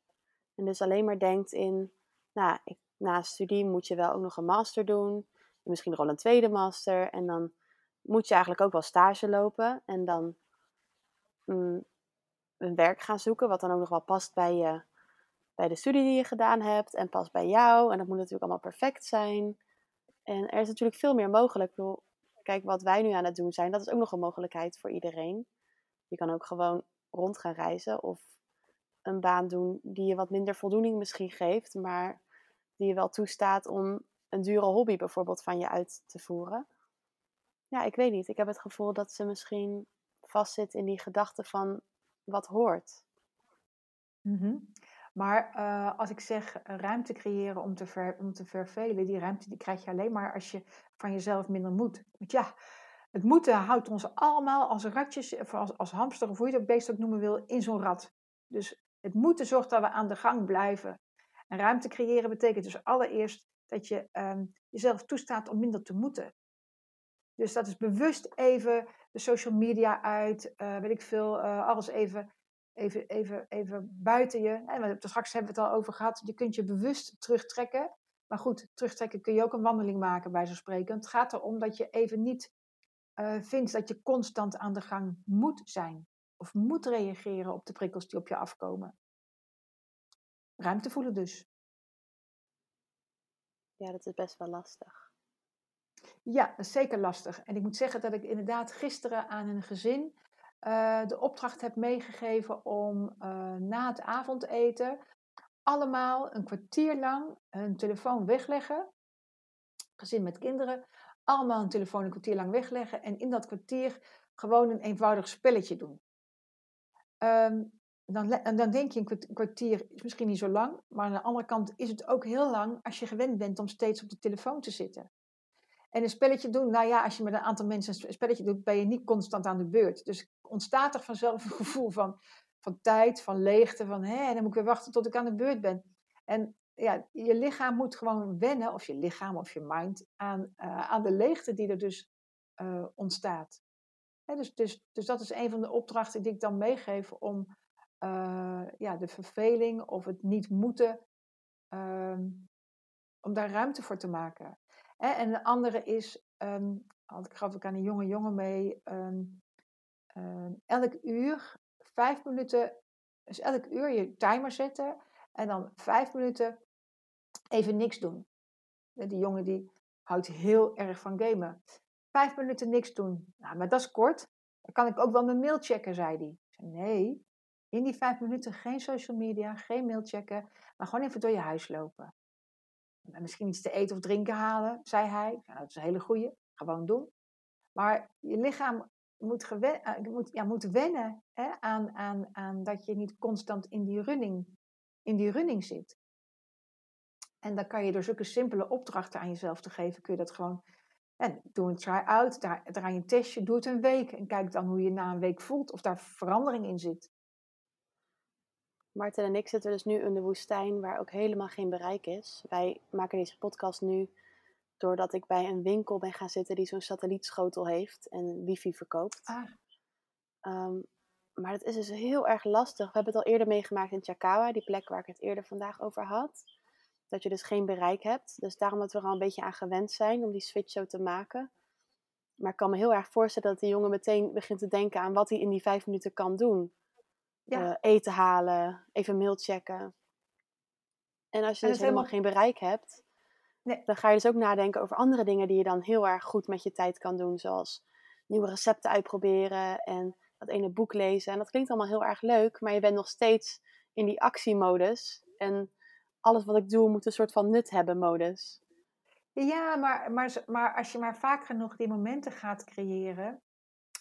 En dus alleen maar denkt in, nou, ik, na studie moet je wel ook nog een master doen. Misschien nog wel een tweede master. En dan moet je eigenlijk ook wel stage lopen. En dan mm, een werk gaan zoeken, wat dan ook nog wel past bij, je, bij de studie die je gedaan hebt. En past bij jou. En dat moet natuurlijk allemaal perfect zijn. En er is natuurlijk veel meer mogelijk. Ik bedoel, kijk, wat wij nu aan het doen zijn, dat is ook nog een mogelijkheid voor iedereen. Je kan ook gewoon rond gaan reizen of een baan doen die je wat minder voldoening misschien geeft, maar die je wel toestaat om een dure hobby bijvoorbeeld van je uit te voeren. Ja, ik weet niet. Ik heb het gevoel dat ze misschien vastzit in die gedachte van wat hoort. -hmm. Maar uh, als ik zeg ruimte creëren om te, ver, om te vervelen, die ruimte die krijg je alleen maar als je van jezelf minder moet. Want ja, het moeten houdt ons allemaal als ratjes, of als, als hamster, of hoe je dat beest ook noemen wil, in zo'n rat. Dus het moeten zorgt dat we aan de gang blijven. En ruimte creëren betekent dus allereerst dat je um, jezelf toestaat om minder te moeten. Dus dat is bewust even de social media uit, uh, weet ik veel, alles even, even, even, even buiten je. En straks hebben we het al over gehad, je kunt je bewust terugtrekken. Maar goed, terugtrekken kun je ook een wandeling maken bij zo'n spreken. Het gaat erom dat je even niet uh, vindt dat je constant aan de gang moet zijn. Of moet reageren op de prikkels die op je afkomen. Ruimte voelen dus. Ja, dat is best wel lastig. Ja, dat is zeker lastig. En ik moet zeggen dat ik inderdaad gisteren aan een gezin eh, de opdracht heb meegegeven om eh, na het avondeten allemaal een kwartier lang hun telefoon wegleggen. Gezin met kinderen, allemaal hun telefoon een kwartier lang wegleggen en in dat kwartier gewoon een eenvoudig spelletje doen. Ehm, dan, dan denk je een kwartier is misschien niet zo lang, maar aan de andere kant is het ook heel lang als je gewend bent om steeds op de telefoon te zitten. En een spelletje doen, nou ja, als je met een aantal mensen een spelletje doet, ben je niet constant aan de beurt. Dus ontstaat er vanzelf een gevoel van, van tijd, van leegte, van hé, dan moet ik weer wachten tot ik aan de beurt ben. En ja, je lichaam moet gewoon wennen, of je lichaam of je mind, aan, uh, aan de leegte die er dus uh, ontstaat. dus, dus, dus dat is een van de opdrachten die ik dan meegeef om uh, ja, de verveling of het niet moeten, ehm, om daar ruimte voor te maken. En de andere is, um, ik gaf ik aan een jonge jongen mee, um, elk uur vijf minuten, dus elk uur je timer zetten en dan vijf minuten even niks doen. Die jongen die houdt heel erg van gamen. Vijf minuten niks doen. Nou, maar dat is kort. Dan kan ik ook wel mijn mail checken, zei hij. Nee, in die vijf minuten geen social media, geen mail checken, maar gewoon even door je huis lopen. En misschien iets te eten of drinken halen, zei hij. Nou, dat is een hele goeie. Gewoon doen. Maar je lichaam moet, gewen, uh, moet, ja, moet wennen hè, aan, aan, aan dat je niet constant in die, running, in die running zit. En dan kan je door zulke simpele opdrachten aan jezelf te geven, kun je dat gewoon. En doe een try-out, draai een testje, doe het een week. En kijk dan hoe je na een week voelt, of daar verandering in zit. Martin en ik zitten dus nu in de woestijn waar ook helemaal geen bereik is. Wij maken deze podcast nu doordat ik bij een winkel ben gaan zitten die zo'n satellietschotel heeft en wifi verkoopt. Ah. Um, maar het is dus heel erg lastig. We hebben het al eerder meegemaakt in Chakawa, die plek waar ik het eerder vandaag over had. Dat je dus geen bereik hebt. Dus daarom dat we er al een beetje aan gewend zijn om die switch zo te maken. Maar ik kan me heel erg voorstellen dat die jongen meteen begint te denken aan wat hij in die vijf minuten kan doen. Ja. Uh, eten halen, even mail checken. En als je dus helemaal geen bereik hebt, Dan ga je dus ook nadenken over andere dingen die je dan heel erg goed met je tijd kan doen. Zoals nieuwe recepten uitproberen en dat ene boek lezen. En dat klinkt allemaal heel erg leuk, maar je bent nog steeds in die actiemodus. En alles wat ik doe moet een soort van nut hebben modus. Ja, maar, maar, maar als je maar vaak genoeg die momenten gaat creëren.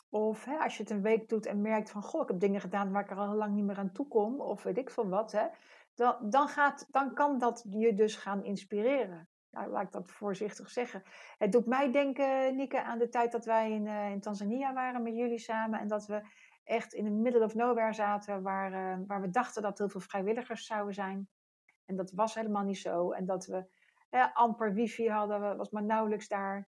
Of hè, als je het een week doet en merkt van, goh, ik heb dingen gedaan waar ik er al lang niet meer aan toe kom. Of weet ik veel wat. Hè, dan, dan, gaat, dan kan dat je dus gaan inspireren nou, laat ik dat voorzichtig zeggen. Het doet mij denken, Nieke, aan de tijd dat wij in, uh, in Tanzania waren met jullie samen. En dat we echt in the middle of nowhere zaten, waar, uh, waar we dachten dat heel veel vrijwilligers zouden zijn. En dat was helemaal niet zo. En dat we eh, amper wifi hadden, was maar nauwelijks daar.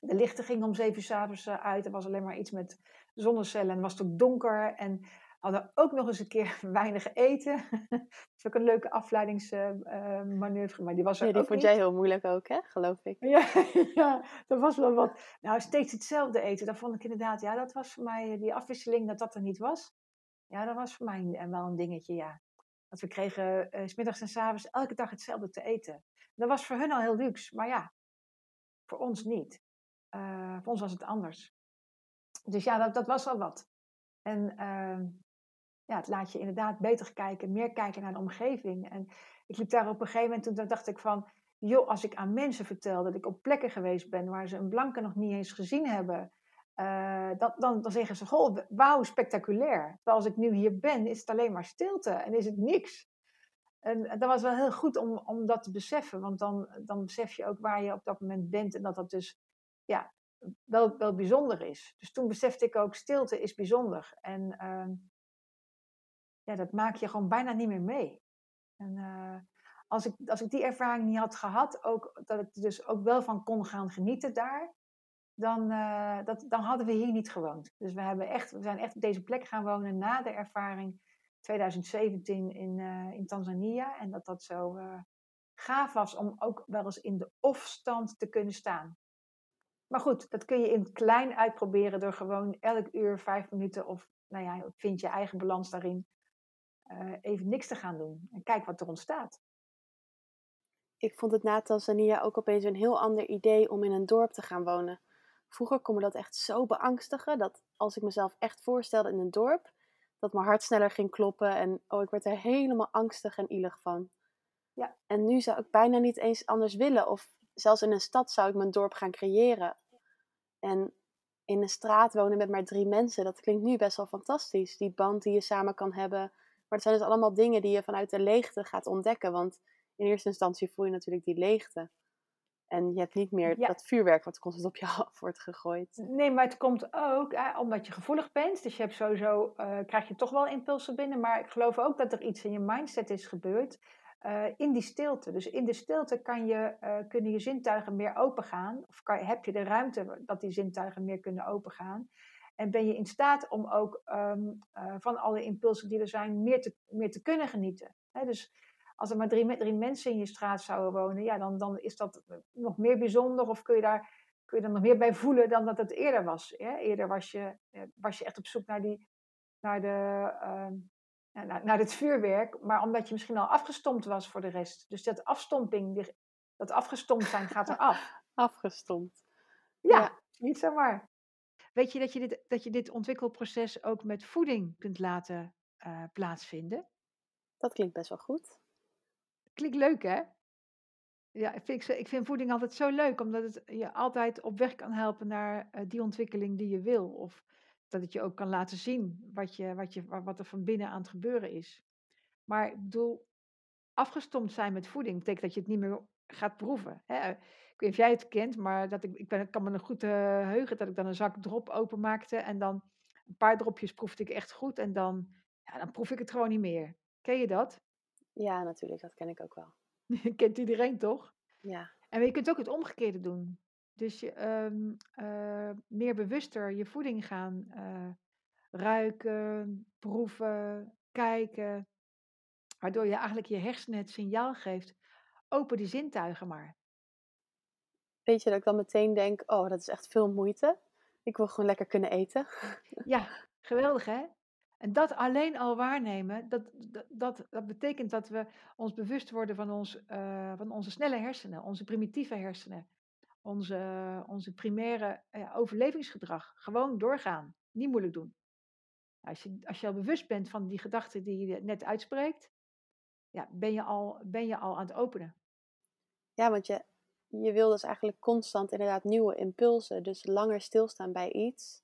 De lichten gingen om zeven uur s'avonds uit. Er was alleen maar iets met zonnecellen. En het was ook donker. En hadden ook nog eens een keer weinig eten. dat is ook een leuke afleidingsmanoeuvre, maar die was er ja, die vond jij heel moeilijk ook, hè? Geloof ik. Ja, ja, dat was wel wat. Nou, steeds hetzelfde eten. Dat vond ik inderdaad, ja, dat was voor mij, die afwisseling, dat dat er niet was. Ja, dat was voor mij wel een dingetje, ja. Dat we kregen uh, s middags en s avonds elke dag hetzelfde te eten. Dat was voor hun al heel luxe, maar ja, voor ons niet. Uh, voor ons was het anders. Dus ja, dat, dat was wel wat. En uh, ja, het laat je inderdaad beter kijken, meer kijken naar de omgeving. En ik liep daar op een gegeven moment, toen dacht ik van, joh, als ik aan mensen vertel dat ik op plekken geweest ben waar ze een blanke nog niet eens gezien hebben, uh, dan, dan, dan, zeggen ze, goh, wauw, spectaculair. Terwijl als ik nu hier ben, is het alleen maar stilte en is het niks. En dat was wel heel goed om, om dat te beseffen, want dan, dan besef je ook waar je op dat moment bent en dat dat dus ja, wel, wel bijzonder is. Dus toen besefte ik ook, stilte is bijzonder. En uh, ja, dat maak je gewoon bijna niet meer mee. En uh, als, ik, als ik die ervaring niet had gehad, ook, dat ik er dus ook wel van kon gaan genieten daar, dan, uh, dat, dan hadden we hier niet gewoond. Dus we, hebben echt, we zijn echt op deze plek gaan wonen na de ervaring 2017 in, uh, in Tanzania. En dat dat zo gaaf was om ook wel eens in de off-stand te kunnen staan. Maar goed, dat kun je in het klein uitproberen door gewoon elk uur vijf minuten of nou ja, vind je eigen balans daarin uh, even niks te gaan doen. En kijk wat er ontstaat. Ik vond het na Tanzania ook opeens een heel ander idee om in een dorp te gaan wonen. vroeger kon me dat echt zo beangstigen. Dat als ik mezelf echt voorstelde in een dorp, dat mijn hart sneller ging kloppen. En oh, ik werd er helemaal angstig en ielig van. Ja. En nu zou ik bijna niet eens anders willen. Of zelfs in een stad zou ik mijn dorp gaan creëren. En in een straat wonen met maar drie mensen, dat klinkt nu best wel fantastisch. Die band die je samen kan hebben. Maar het zijn dus allemaal dingen die je vanuit de leegte gaat ontdekken. Want in eerste instantie voel je natuurlijk die leegte. En je hebt niet meer Ja. dat vuurwerk wat constant op je af wordt gegooid. Nee, maar het komt ook eh, omdat je gevoelig bent. Dus je hebt sowieso, eh, krijg je toch wel impulsen binnen. Maar ik geloof ook dat er iets in je mindset is gebeurd. eh, in die stilte. Dus in de stilte kan je, eh, kunnen je zintuigen meer opengaan. Of kan, heb je de ruimte dat die zintuigen meer kunnen opengaan. En ben je in staat om ook ehm, eh, van alle impulsen die er zijn, meer te, meer te kunnen genieten. Dus als er maar drie, me- drie mensen in je straat zouden wonen, ja, dan, dan is dat nog meer bijzonder. Of kun je daar kun je er nog meer bij voelen dan dat het eerder was. Eerder was je, eh, was je echt op zoek naar, die, naar, de, ehm, naar, naar het vuurwerk, maar omdat je misschien al afgestompt was voor de rest. Dus dat afstomping, dat afgestompt zijn gaat eraf. Afgestompt. Ja, Ja. niet zomaar. Weet je dat je dit, dat je dit ontwikkelproces ook met voeding kunt laten eh, plaatsvinden? Dat klinkt best wel goed. Klinkt leuk, hè? Ja, ik vind, ik vind voeding altijd zo leuk, omdat het je altijd op weg kan helpen naar eh, die ontwikkeling die je wil. Of dat het je ook kan laten zien wat, je, wat, je, wa- wat er van binnen aan het gebeuren is. Maar ik bedoel, afgestompt zijn met voeding betekent dat je het niet meer gaat proeven. Hè? Ik weet niet of jij het kent, maar dat ik, ik, ben, ik kan me nog goed eh, heugen dat ik dan een zak drop openmaakte en dan een paar dropjes proefde ik echt goed en dan, ja, dan proef ik het gewoon niet meer. Ken je dat? Ja, natuurlijk. Dat ken ik ook wel. Kent iedereen toch? Ja. En je kunt ook het omgekeerde doen. Dus je, eh, meer bewuster je voeding gaan eh, ruiken, proeven, kijken. Waardoor je eigenlijk je hersenen het signaal geeft. Open die zintuigen maar. Weet je dat ik dan meteen denk, oh, dat is echt veel moeite. Ik wil gewoon lekker kunnen eten. Ja, geweldig hè? En dat alleen al waarnemen, dat, dat, dat, dat betekent dat we ons bewust worden van, ons, eh, van onze snelle hersenen, onze primitieve hersenen, onze, onze primaire eh, overlevingsgedrag. Gewoon doorgaan, niet moeilijk doen. Als je, als je al bewust bent van die gedachten die je net uitspreekt, ja, ben, je al, ben je al aan het openen. Ja, want je, je wil dus eigenlijk constant inderdaad nieuwe impulsen. Dus langer stilstaan bij iets.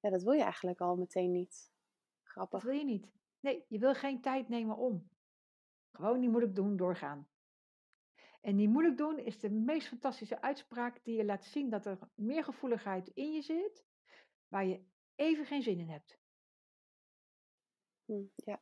Ja, dat wil je eigenlijk al meteen niet. Dat Grappig. wil je niet. Nee, je wil geen tijd nemen om. Gewoon niet moeilijk doen, doorgaan. En niet moeilijk doen is de meest fantastische uitspraak die je laat zien dat er meer gevoeligheid in je zit, waar je even geen zin in hebt. Hm, ja.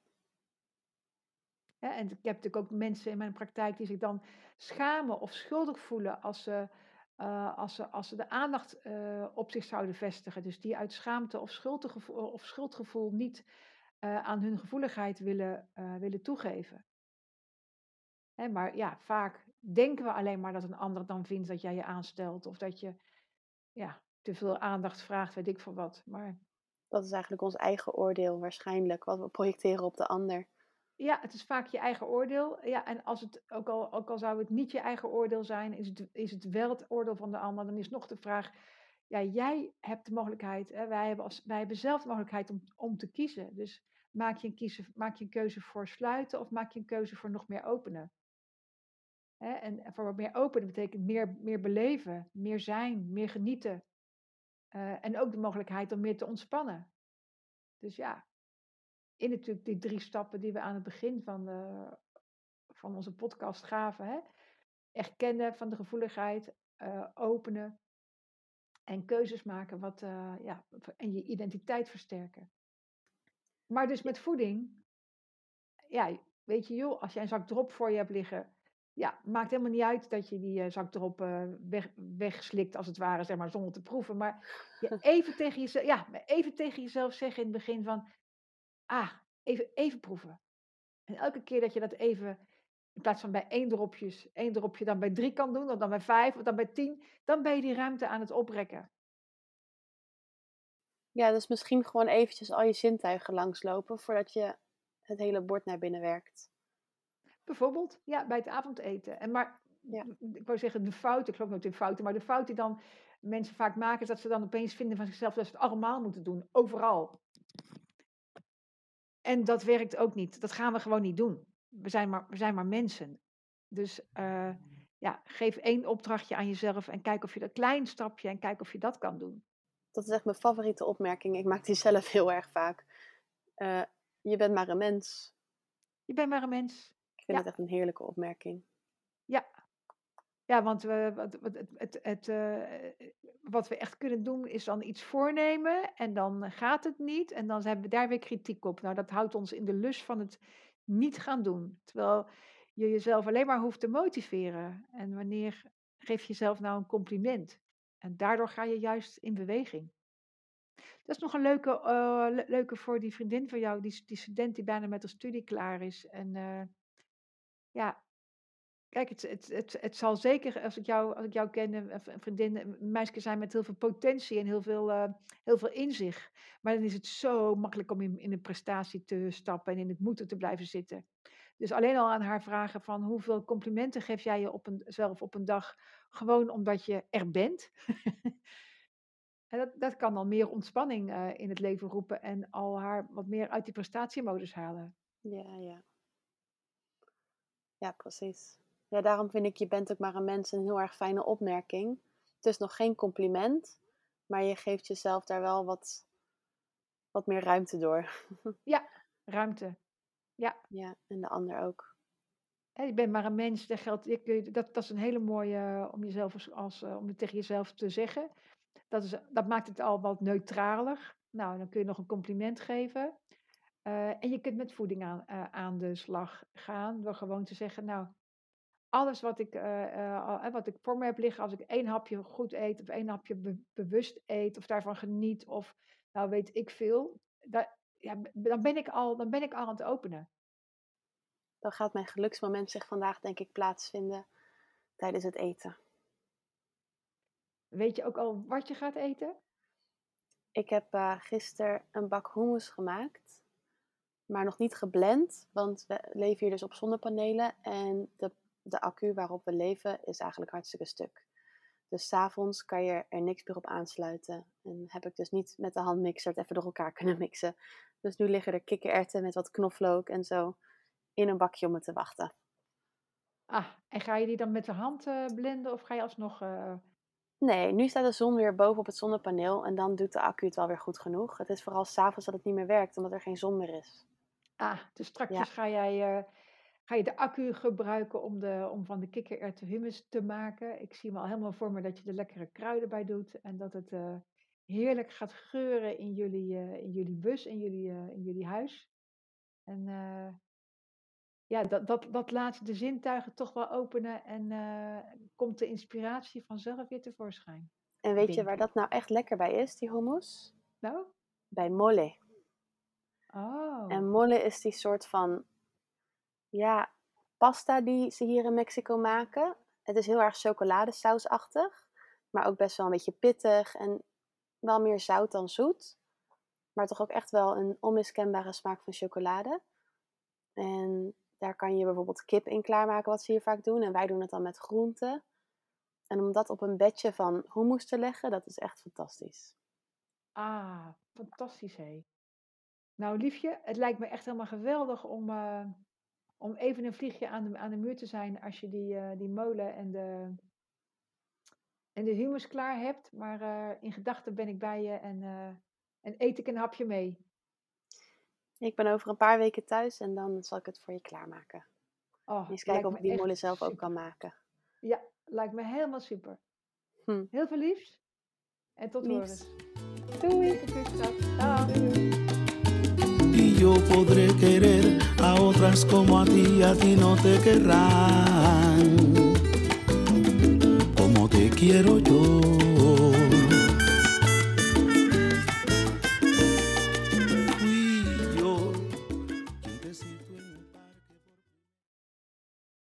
En ik heb natuurlijk ook mensen in mijn praktijk die zich dan schamen of schuldig voelen als ze, eh, als ze, als ze de aandacht eh, op zich zouden vestigen. Dus die uit schaamte of, schuldgevoel, of schuldgevoel niet eh, aan hun gevoeligheid willen, willen toegeven. Hè, maar ja, vaak denken we alleen maar dat een ander dan vindt dat jij je aanstelt. Of dat je ja, te veel aandacht vraagt, weet ik veel wat. Maar Dat is eigenlijk ons eigen oordeel waarschijnlijk. Wat we projecteren op de ander. Ja, het is vaak je eigen oordeel. Ja, en als het, ook, al, ook al zou het niet je eigen oordeel zijn, is het, is het wel het oordeel van de ander. Dan is nog de vraag, ja, jij hebt de mogelijkheid, hè, wij, hebben als, wij hebben zelf de mogelijkheid om, om te kiezen. Dus maak je, een kiezen, maak je een keuze voor sluiten of maak je een keuze voor nog meer openen. Hè, en voor meer openen betekent meer, meer beleven, meer zijn, meer genieten. Eh, en ook de mogelijkheid om meer te ontspannen. Dus ja, in natuurlijk die drie stappen die we aan het begin van, de, van onze podcast gaven. Hè? Erkennen van de gevoeligheid, eh, openen en keuzes maken wat, eh, ja, en je identiteit versterken. Maar dus met voeding, ja, weet je joh, als jij een zak drop voor je hebt liggen, ja, maakt helemaal niet uit dat je die eh, zak drop eh, weg, wegslikt als het ware, zeg maar, zonder te proeven. Maar je even, tegen jezelf, ja, even tegen jezelf zeggen in het begin van, ah, even, even proeven. En elke keer dat je dat even, in plaats van bij één dropjes, één dropje dan bij drie kan doen, of dan bij vijf, of dan bij tien, dan ben je die ruimte aan het oprekken. Ja, dus misschien gewoon eventjes al je zintuigen langslopen voordat je het hele bord naar binnen werkt. Bijvoorbeeld, ja, bij het avondeten. En maar, Ja. ik wou zeggen de fout, ik geloof nooit in fouten, maar de fout die dan mensen vaak maken, is dat ze dan opeens vinden van zichzelf dat ze het allemaal moeten doen, overal. En dat werkt ook niet. Dat gaan we gewoon niet doen. We zijn maar, we zijn maar mensen. Dus uh, ja, geef één opdrachtje aan jezelf en kijk of je dat klein stapje en kijk of je dat kan doen. Dat is echt mijn favoriete opmerking. Ik maak die zelf heel erg vaak. Uh, je bent maar een mens. Je bent maar een mens. Ik vind het echt een heerlijke opmerking. Ja, ja want we, wat, het, het, het, uh, wat we echt kunnen doen is dan iets voornemen en dan gaat het niet en dan hebben we daar weer kritiek op. Nou, dat houdt ons in de lust van het niet gaan doen. Terwijl je jezelf alleen maar hoeft te motiveren. En wanneer geef je jezelf nou een compliment? En daardoor ga je juist in beweging. Dat is nog een leuke, uh, leuke voor die vriendin van jou, die, student die bijna met haar studie klaar is. En ja, kijk, het, het, het, het zal zeker, als ik jou, als ik jou ken, een vriendin, een meisje zijn met heel veel potentie en heel veel, uh, heel veel inzicht. Maar dan is het zo makkelijk om in, in een prestatie te stappen en in het moeten te blijven zitten. Dus alleen al aan haar vragen van hoeveel complimenten geef jij je op een, zelf op een dag, gewoon omdat je er bent. en dat, dat kan al meer ontspanning in het leven roepen en al haar wat meer uit die prestatiemodus halen. Ja, ja. Ja, precies. Ja, daarom vind ik, je bent ook maar een mens, een heel erg fijne opmerking. Het is nog geen compliment, maar je geeft jezelf daar wel wat, wat meer ruimte door. ja, ruimte. Ja. Ja, en de ander ook. Hey, je bent maar een mens, dat, geldt, dat, dat is een hele mooie uh, om, jezelf als, als, uh, om het tegen jezelf te zeggen. Dat, is, dat maakt het al wat neutraler. Nou, dan kun je nog een compliment geven. Uh, en je kunt met voeding aan, aan de slag gaan door gewoon te zeggen, nou, alles wat ik, wat ik voor me heb liggen, als ik één hapje goed eet of één hapje be bewust eet of daarvan geniet of nou weet ik veel, dat, ja, dan, ben ik al, dan ben ik al aan het openen. Dan gaat mijn geluksmoment zich vandaag, denk ik, plaatsvinden tijdens het eten. Weet je ook al wat je gaat eten? Ik heb uh, gisteren een bak hummus gemaakt, maar nog niet geblend, want we leven hier dus op zonnepanelen en de, de accu waarop we leven is eigenlijk hartstikke stuk. Dus s'avonds kan je er niks meer op aansluiten. En heb ik dus niet met de handmixer het even door elkaar kunnen mixen. Dus nu liggen er kikkererwten met wat knoflook en zo in een bakje om me te wachten. Ah, en ga je die dan met de hand uh, blenden of ga je alsnog... Uh... Nee, nu staat de zon weer boven op het zonnepaneel en dan doet de accu het wel weer goed genoeg. Het is vooral s'avonds dat het niet meer werkt, omdat er geen zon meer is. Ah, dus straks ja. ga, jij, uh, ga je de accu gebruiken om, de, om van de kikkererwten hummus te maken. Ik zie me al helemaal voor me dat je er lekkere kruiden bij doet en dat het heerlijk gaat geuren in jullie, uh, in jullie bus, in jullie, uh, in jullie huis. En ja, dat, dat, dat laat de zintuigen toch wel openen en komt de inspiratie vanzelf weer tevoorschijn. En weet je waar dat nou echt lekker bij is, die hummus? Nou? Bij mole. Oh. En mole is die soort van, ja, pasta die ze hier in Mexico maken. Het is heel erg chocoladesausachtig, maar ook best wel een beetje pittig en wel meer zout dan zoet. Maar toch ook echt wel een onmiskenbare smaak van chocolade. En daar kan je bijvoorbeeld kip in klaarmaken, wat ze hier vaak doen. En wij doen het dan met groenten. En om dat op een bedje van hummus te leggen, dat is echt fantastisch. Ah, fantastisch hé. Nou liefje, het lijkt me echt helemaal geweldig om, uh, om even een vliegje aan de, aan de muur te zijn als je die, uh, die molen en de, en de humus klaar hebt. Maar uh, in gedachten ben ik bij je en, uh, en eet ik een hapje mee. Ik ben over een paar weken thuis en dan zal ik het voor je klaarmaken. Oh, Eens kijken of ik die molen zelf super. ook kan maken. Ja, lijkt me helemaal super. Hm. Heel veel liefs. En tot horen. Doei. Dag. Y yo podré querer a otras como a ti, a ti no te querrán. como te quiero yo.